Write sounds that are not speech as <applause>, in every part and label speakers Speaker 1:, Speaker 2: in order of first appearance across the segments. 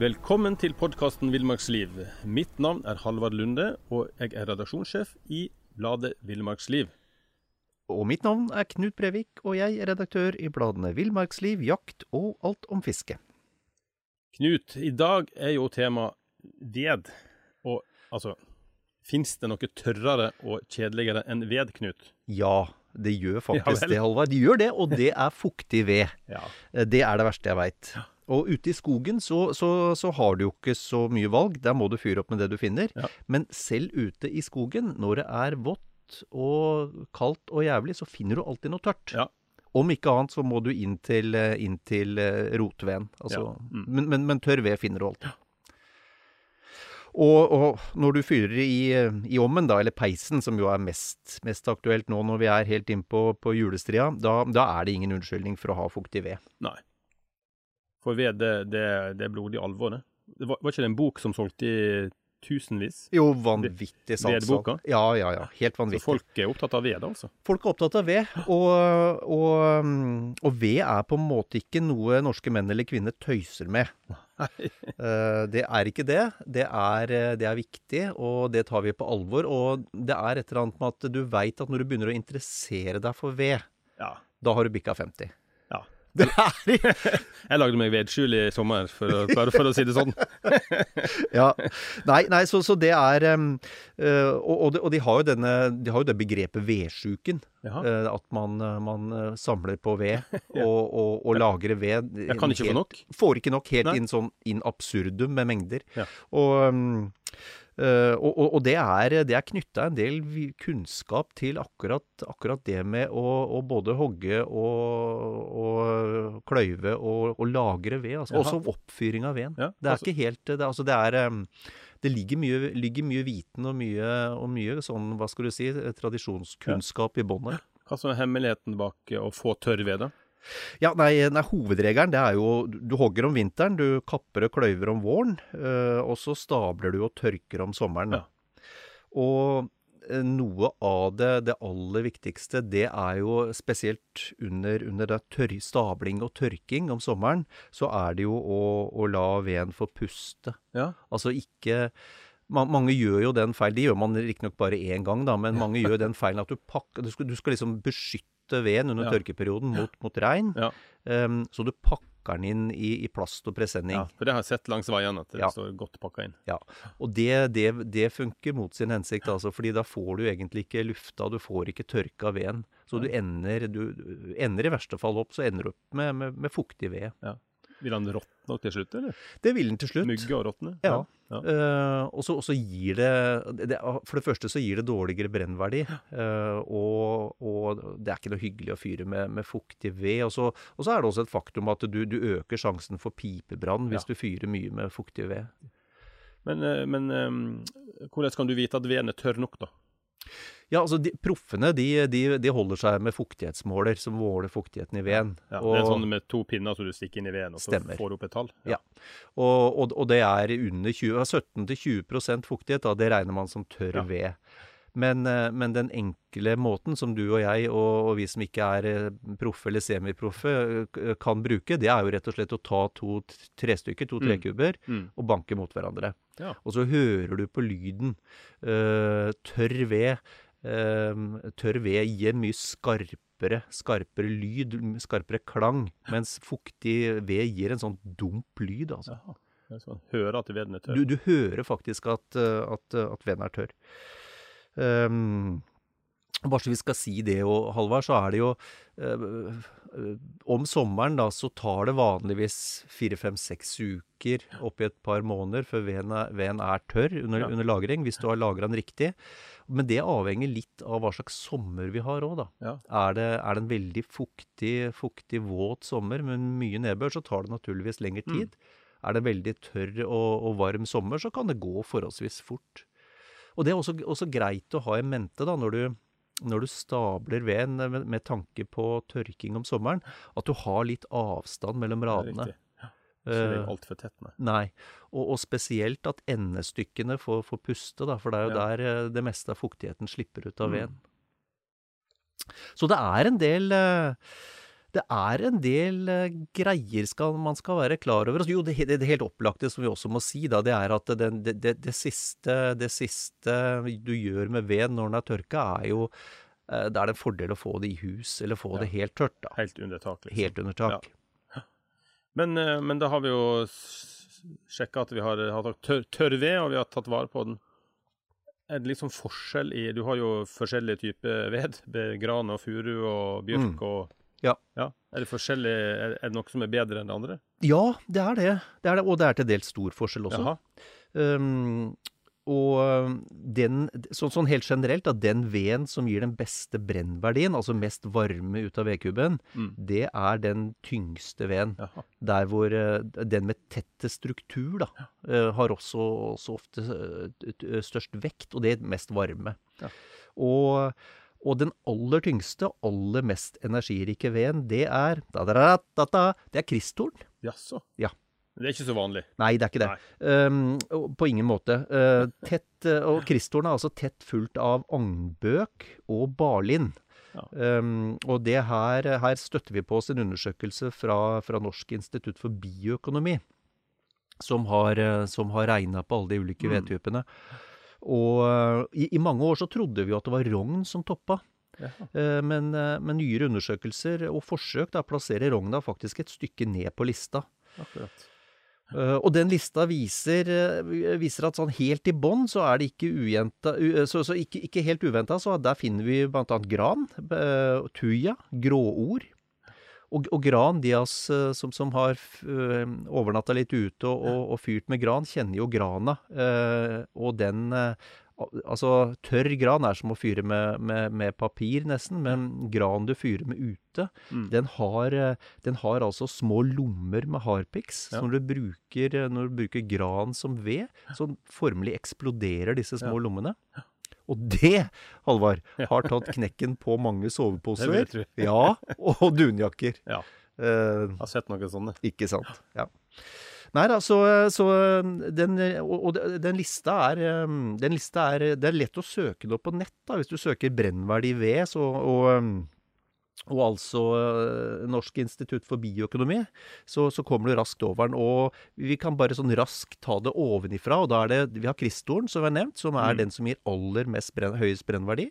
Speaker 1: Velkommen til podkasten Villmarksliv. Mitt navn er Halvard Lunde, og jeg er redaksjonssjef i bladet Villmarksliv.
Speaker 2: Og mitt navn er Knut Brevik, og jeg er redaktør i bladene Villmarksliv, Jakt og Alt om fiske.
Speaker 1: Knut, i dag er jo tema ved. Og altså, fins det noe tørrere og kjedeligere enn ved, Knut?
Speaker 2: Ja, det gjør faktisk
Speaker 1: Ja
Speaker 2: det, Halvard. De gjør det, og det er fuktig ved.
Speaker 1: Ja.
Speaker 2: Det er det verste jeg veit. Og ute i skogen så, så, så har du jo ikke så mye valg. Der må du fyre opp med det du finner.
Speaker 1: Ja.
Speaker 2: Men selv ute i skogen, når det er vått og kaldt og jævlig, så finner du alltid noe tørt.
Speaker 1: Ja.
Speaker 2: Om ikke annet så må du inn til, eh, inn til eh, rotveden. Altså,
Speaker 1: Ja, mm.
Speaker 2: men, men, men tørr ved finner du alltid. Og, og når du fyrer i, i ommen, da, eller peisen, som jo er mest, mest aktuelt nå når vi er helt inn på, på julestria, da, da er det ingen unnskyldning for å ha fuktig ved.
Speaker 1: Nei. For ved, det, det, det er blodig alvor, det. det var, var ikke det en bok som solgte i tusenvis?
Speaker 2: Jo, vanvittig salgsalg.
Speaker 1: Vedboka?
Speaker 2: Ja, ja, ja. Helt
Speaker 1: Så
Speaker 2: vanvittig.
Speaker 1: folk er opptatt av ved, altså?
Speaker 2: Folk er opptatt av ved, og, og, mm, og ved er på en måte ikke noe norske menn eller kvinner tøyser med. Nei. <laughs> det er ikke det. Det er, eh, det er viktig, og det tar vi på alvor. Og det er et eller annet med at du veit at når du begynner å interessere deg for ved,
Speaker 1: Ja.
Speaker 2: da har du bikka 50. <laughs>
Speaker 1: Jeg lagde meg vedskjul i sommer, for å, bare for å si det sånn. <laughs>
Speaker 2: Ja. Nei, nei så, så det er eh, og, og, de, har jo denne De har jo det begrepet vedsjuken.
Speaker 1: Jaha.
Speaker 2: eh, at man, eh, man samler på ved <laughs> og, og, og lagrer ved.
Speaker 1: Jeg kan ikke få nok.
Speaker 2: Får ikke nok. Helt
Speaker 1: Nei.
Speaker 2: inn sånn in absurdum med mengder.
Speaker 1: Ja.
Speaker 2: Og, eh, og, og, og det er, det er knytta en del kunnskap til akkurat, akkurat det med å, å både hogge og, og kløyve og, lagre ved. Altså, også oppfyring av veden.
Speaker 1: Ja,
Speaker 2: det er
Speaker 1: altså-
Speaker 2: ikke helt det, altså det er det ligger mye, ligger mye viten og mye, og mye sånn, hva skal du si, tradisjonskunnskap i bånn her.
Speaker 1: Hva som er hemmeligheten bak å få tørr ved, da?
Speaker 2: Ja, nei, nei, hovedregelen det er jo Du hogger om vinteren, du kapper og kløyver om våren, øh, og så stabler du og tørker om sommeren. Ja. Og eh, noe av det, det aller viktigste, det er jo spesielt under, under det tørr, stabling og tørking om sommeren, så er det jo å, å la veden få puste.
Speaker 1: Ja.
Speaker 2: Altså ikke ma- mange gjør jo den feil, det gjør man riktignok bare én gang, da, men mange gjør <laughs> den feilen at du pakker Du skal, du skal liksom beskytte veden under
Speaker 1: Ja.
Speaker 2: tørkeperioden mot, mot regn.
Speaker 1: Ja.
Speaker 2: Um, så du pakker den inn i, i plast og presenning.
Speaker 1: ja. For det har jeg sett langs veiene, at det
Speaker 2: Ja.
Speaker 1: står godt pakka inn.
Speaker 2: Ja, og det, det, det funker mot sin hensikt, altså, fordi da får du egentlig ikke lufta, du får ikke tørka veden. Så du ender, du, ender i verste fall opp, så ender du opp med, med, med fuktig ved.
Speaker 1: Vil han råtne til slutt, eller?
Speaker 2: Det vil den til slutt.
Speaker 1: Mygg og råtne?
Speaker 2: Ja.
Speaker 1: ja.
Speaker 2: Uh, og så gir det, det, det For det første så gir det dårligere brennverdi. Uh, og, og det er ikke noe hyggelig å fyre med, med fuktig ved. Og så, og så er det også et faktum at du, du øker sjansen for pipebrann hvis
Speaker 1: Ja.
Speaker 2: du fyrer mye med fuktig ved.
Speaker 1: Men, eh, men um, hvordan kan du vite at veden er tørr nok, da?
Speaker 2: Ja, altså de, Proffene de, de, de holder seg med fuktighetsmåler som måler fuktigheten i veden.
Speaker 1: Ja,
Speaker 2: og,
Speaker 1: det er sånn med to pinner som du stikker inn i veden, og så
Speaker 2: Stemmer.
Speaker 1: får du opp et tall?
Speaker 2: Ja. og, og, og det er under 20, 17-20 fuktighet. Da, det regner man som tørr
Speaker 1: Ja.
Speaker 2: ved. Men, eh, men den enkle måten som du og jeg og, og vi som ikke er eh, proffe eller semiproffe eh, kan bruke, det er jo rett og slett å ta to trestykker, to
Speaker 1: Mm.
Speaker 2: trekuber,
Speaker 1: Mm.
Speaker 2: og banke mot hverandre.
Speaker 1: Ja.
Speaker 2: Og så hører du på lyden. Uh, tørr ved. Eh, tørr ved gir mye skarpere skarpere, lyd, skarpere klang. Mens fuktig ved gir en sånn dump lyd, altså.
Speaker 1: Jaha. Så sånn, hører at veden er tørr.
Speaker 2: Du, du hører faktisk at, eh, at, at veden er tørr. Um, bare så vi skal si det, og Halvard, så er det jo øh, øh, Om sommeren da, så tar det vanligvis fire, fem, seks uker oppi et par måneder før veden er, veden er tørr under,
Speaker 1: Ja.
Speaker 2: under lagring, hvis du har lagra den riktig. Men det avhenger litt av hva slags sommer vi har òg, da.
Speaker 1: Ja.
Speaker 2: Er det, er det en veldig fuktig, fuktig, våt sommer med mye nedbør, så tar det naturligvis lengre
Speaker 1: Mm.
Speaker 2: tid. Er det veldig tørr og, og varm sommer, så kan det gå forholdsvis fort. Og det er også, også greit å ha i mente da, når du, når du stabler veden med, med tanke på tørking om sommeren, at du har litt avstand mellom radene.
Speaker 1: Ja. Så det er
Speaker 2: alt
Speaker 1: altfor tett, nei.
Speaker 2: Nei, og, og spesielt at endestykkene får, får puste, da, for det er jo
Speaker 1: Ja.
Speaker 2: der eh, det meste av fuktigheten slipper ut av
Speaker 1: Mm.
Speaker 2: Så det er en del eh, det er en del eh, greier skal, man skal være klar over. Altså, jo, det, det, det helt opplagte som vi også må si, da, det er at det, det, siste, det siste du gjør med ved når den er tørka, er jo eh, Da er det en fordel å få det i hus, eller få
Speaker 1: Ja.
Speaker 2: det helt tørt. da.
Speaker 1: Helt under tak, liksom.
Speaker 2: Helt under tak.
Speaker 1: Men, eh, men da har vi jo sjekka at vi har hatt tørr, tør ved, og vi har tatt vare på den. Er det liksom forskjell i Du har jo forskjellige typer ved. Gran og furu og bjørk
Speaker 2: Mm.
Speaker 1: og
Speaker 2: Ja.
Speaker 1: Er det forskjellig Er det noe som er bedre enn det andre?
Speaker 2: Ja, det er det. det, er det og det er til dels stor forskjell også.
Speaker 1: Jaha.
Speaker 2: Um, og den, så, sånn helt generelt, da, den veden som gir den beste brennverdien, altså mest varme ut av vedkubben,
Speaker 1: Mm.
Speaker 2: det er den tyngste veden.
Speaker 1: Jaha.
Speaker 2: Der hvor eh, den med tettest struktur da, ja. har også, også ofte eh, eh, størst vekt, og det er mest varme.
Speaker 1: Ja.
Speaker 2: Og, og den aller tyngste, aller mest energirike veden, det er da, da, da, da, det er kristtorn.
Speaker 1: Jaså?
Speaker 2: Ja.
Speaker 1: Det er ikke så vanlig.
Speaker 2: Nei, det er ikke det. Um, på ingen måte. Uh, tett, uh, og kristtorn er altså tett fullt av agnbøk og barlind.
Speaker 1: Ja.
Speaker 2: Um, og det her, her støtter vi på oss en undersøkelse fra, fra Norsk institutt for bioøkonomi, som har, uh, som har regna på alle de ulike
Speaker 1: Mm.
Speaker 2: Og uh, i, i mange år så trodde vi jo at det var rogn som toppa.
Speaker 1: Jaha.
Speaker 2: Uh, men, uh, men nyere undersøkelser og forsøk da plasserer rogna faktisk et stykke ned på lista.
Speaker 1: Akkurat.
Speaker 2: Uh, og den lista viser, viser at sånn helt i bånn så er det ikke ujenta uh, Så, så ikke, ikke helt uventa, så der finner vi annet gran, uh, tuja, gråord. Og, og gran, de av oss uh, som, som har uh, overnatta litt ute og, og, og fyrt med gran, kjenner jo grana. Uh, og den Altså, tørr gran er som å fyre med, med, med papir, nesten, men gran du fyrer med ute,
Speaker 1: Mm.
Speaker 2: den har, eh, den har altså små lommer med harpiks.
Speaker 1: Ja.
Speaker 2: Når du, bruker, eh, når du bruker gran som ved, så formelig eksploderer disse små
Speaker 1: Ja.
Speaker 2: lommene. Og det, Halvard, har tatt knekken på mange soveposer. Ja, og dunjakker.
Speaker 1: Ja.
Speaker 2: Eh,
Speaker 1: Jeg har sett noen sånne.
Speaker 2: ikke sant. Ja. Nei da, så, så den, og, og den lista er um, Den lista er Det er lett å søke det opp på nett, da, hvis du søker brennverdig ved, så og um, og altså eh, Norsk institutt for bioøkonomi, så, så kommer du raskt over den. Og vi kan bare sånn raskt ta det ovenifra. Og da er det Vi har Kristoren, som er nevnt, som er
Speaker 1: Mm.
Speaker 2: den som gir aller mest brenn, høyest brennverdi.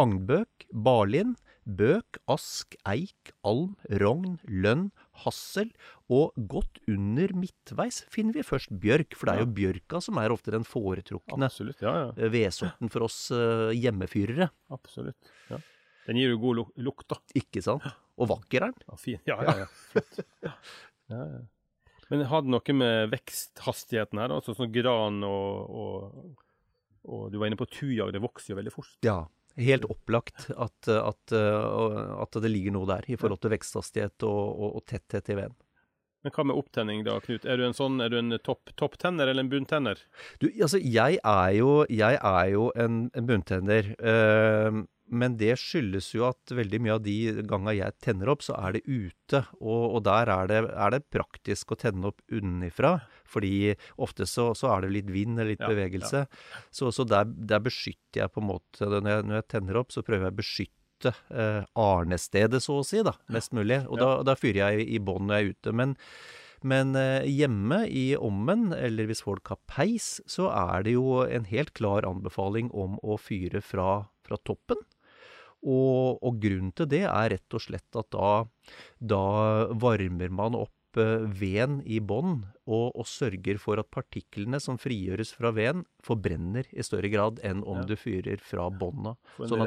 Speaker 2: Agnbøk, barlind, bøk, ask, eik, alm, rogn, lønn, hassel. Og godt under midtveis finner vi først bjørk, for det er jo bjørka som er ofte den foretrukne
Speaker 1: Absolutt. Ja, ja.
Speaker 2: eh, vedsorten for oss eh, hjemmefyrere.
Speaker 1: Absolutt. Ja. Den gir jo god luk lukt, da.
Speaker 2: Ikke sant? Og vakker er den.
Speaker 1: Ja, fin. Ja, ja, ja. Flott. Ja, ja. Men hadde noe med veksthastigheten her. Altså sånn gran og, og, og Du var inne på tujag, det vokser jo veldig fort.
Speaker 2: Ja, helt opplagt at, at, at det ligger noe der i forhold til veksthastighet og, og, og tetthet i veden.
Speaker 1: Men hva med opptenning da, Knut? Er du en sånn, er du en topp topptenner eller en bunntenner?
Speaker 2: Du, altså, jeg er jo, jeg er jo en, en bunntenner. eh, men det skyldes jo at veldig mye av de ganga jeg tenner opp, så er det ute. Og, og der er det, er det praktisk å tenne opp unnifra. Fordi ofte så, så er det litt vind eller litt
Speaker 1: Ja,
Speaker 2: bevegelse. Så, så der, der beskytter jeg på en måte Når jeg, når jeg tenner opp, så prøver jeg å beskytte eh, arnestedet, så å si, da, mest mulig. Og da, da fyrer jeg i bånn når jeg er ute. Men men eh, hjemme i ommen, eller hvis folk har peis, så er det jo en helt klar anbefaling om å fyre fra, fra toppen. Og, og, grunnen til det er rett og slett at da, da varmer man opp eh, veden i bånn, og, og, sørger for at partiklene som frigjøres fra veden, forbrenner i større grad enn om ja. du fyrer fra bånda.
Speaker 1: Sånn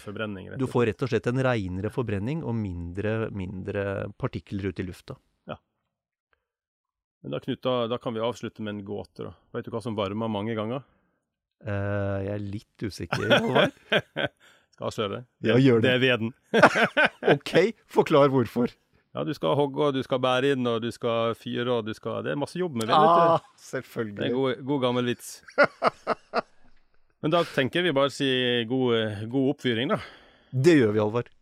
Speaker 1: forbrenning?
Speaker 2: Du får rett og slett en reinere forbrenning og mindre, mindre partikler ut i lufta. Ja.
Speaker 1: Men da, Knut, da, da, kan vi avslutte med en gåte. da. Vet du hva som varmer mange ganger?
Speaker 2: Uh, jeg er litt usikker, <laughs> Halvard.
Speaker 1: Skal Det,
Speaker 2: Ja, gjør
Speaker 1: det. Det er veden. <laughs>
Speaker 2: OK, forklar hvorfor.
Speaker 1: Ja, du skal hogge, og du skal bære inn, og du skal fyre, og du skal Det er masse jobb med ved.
Speaker 2: Ah, selvfølgelig.
Speaker 1: Det er en god, god gammel vits. <laughs> Men da tenker vi bare si god, god oppfyring, da.
Speaker 2: Det gjør vi, Alvar.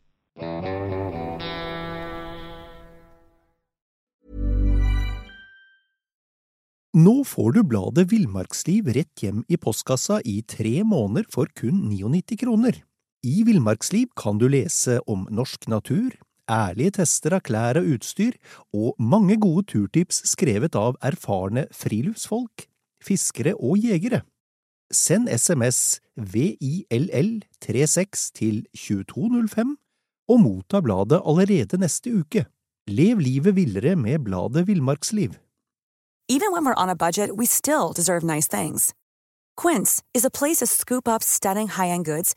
Speaker 3: Nå får du bladet Villmarksliv rett hjem i postkassa i tre måneder for kun 99 kroner. I Villmarksliv kan du lese om norsk natur, ærlige tester av klær og utstyr, og mange gode turtips skrevet av erfarne friluftsfolk, fiskere og jegere. Send SMS VILL36 til 2205 og motta bladet allerede neste uke. Lev livet villere med bladet Villmarksliv.
Speaker 4: Even when we're on a budget, we still deserve nice things. Quince is a place to scoop up stunning high-end goods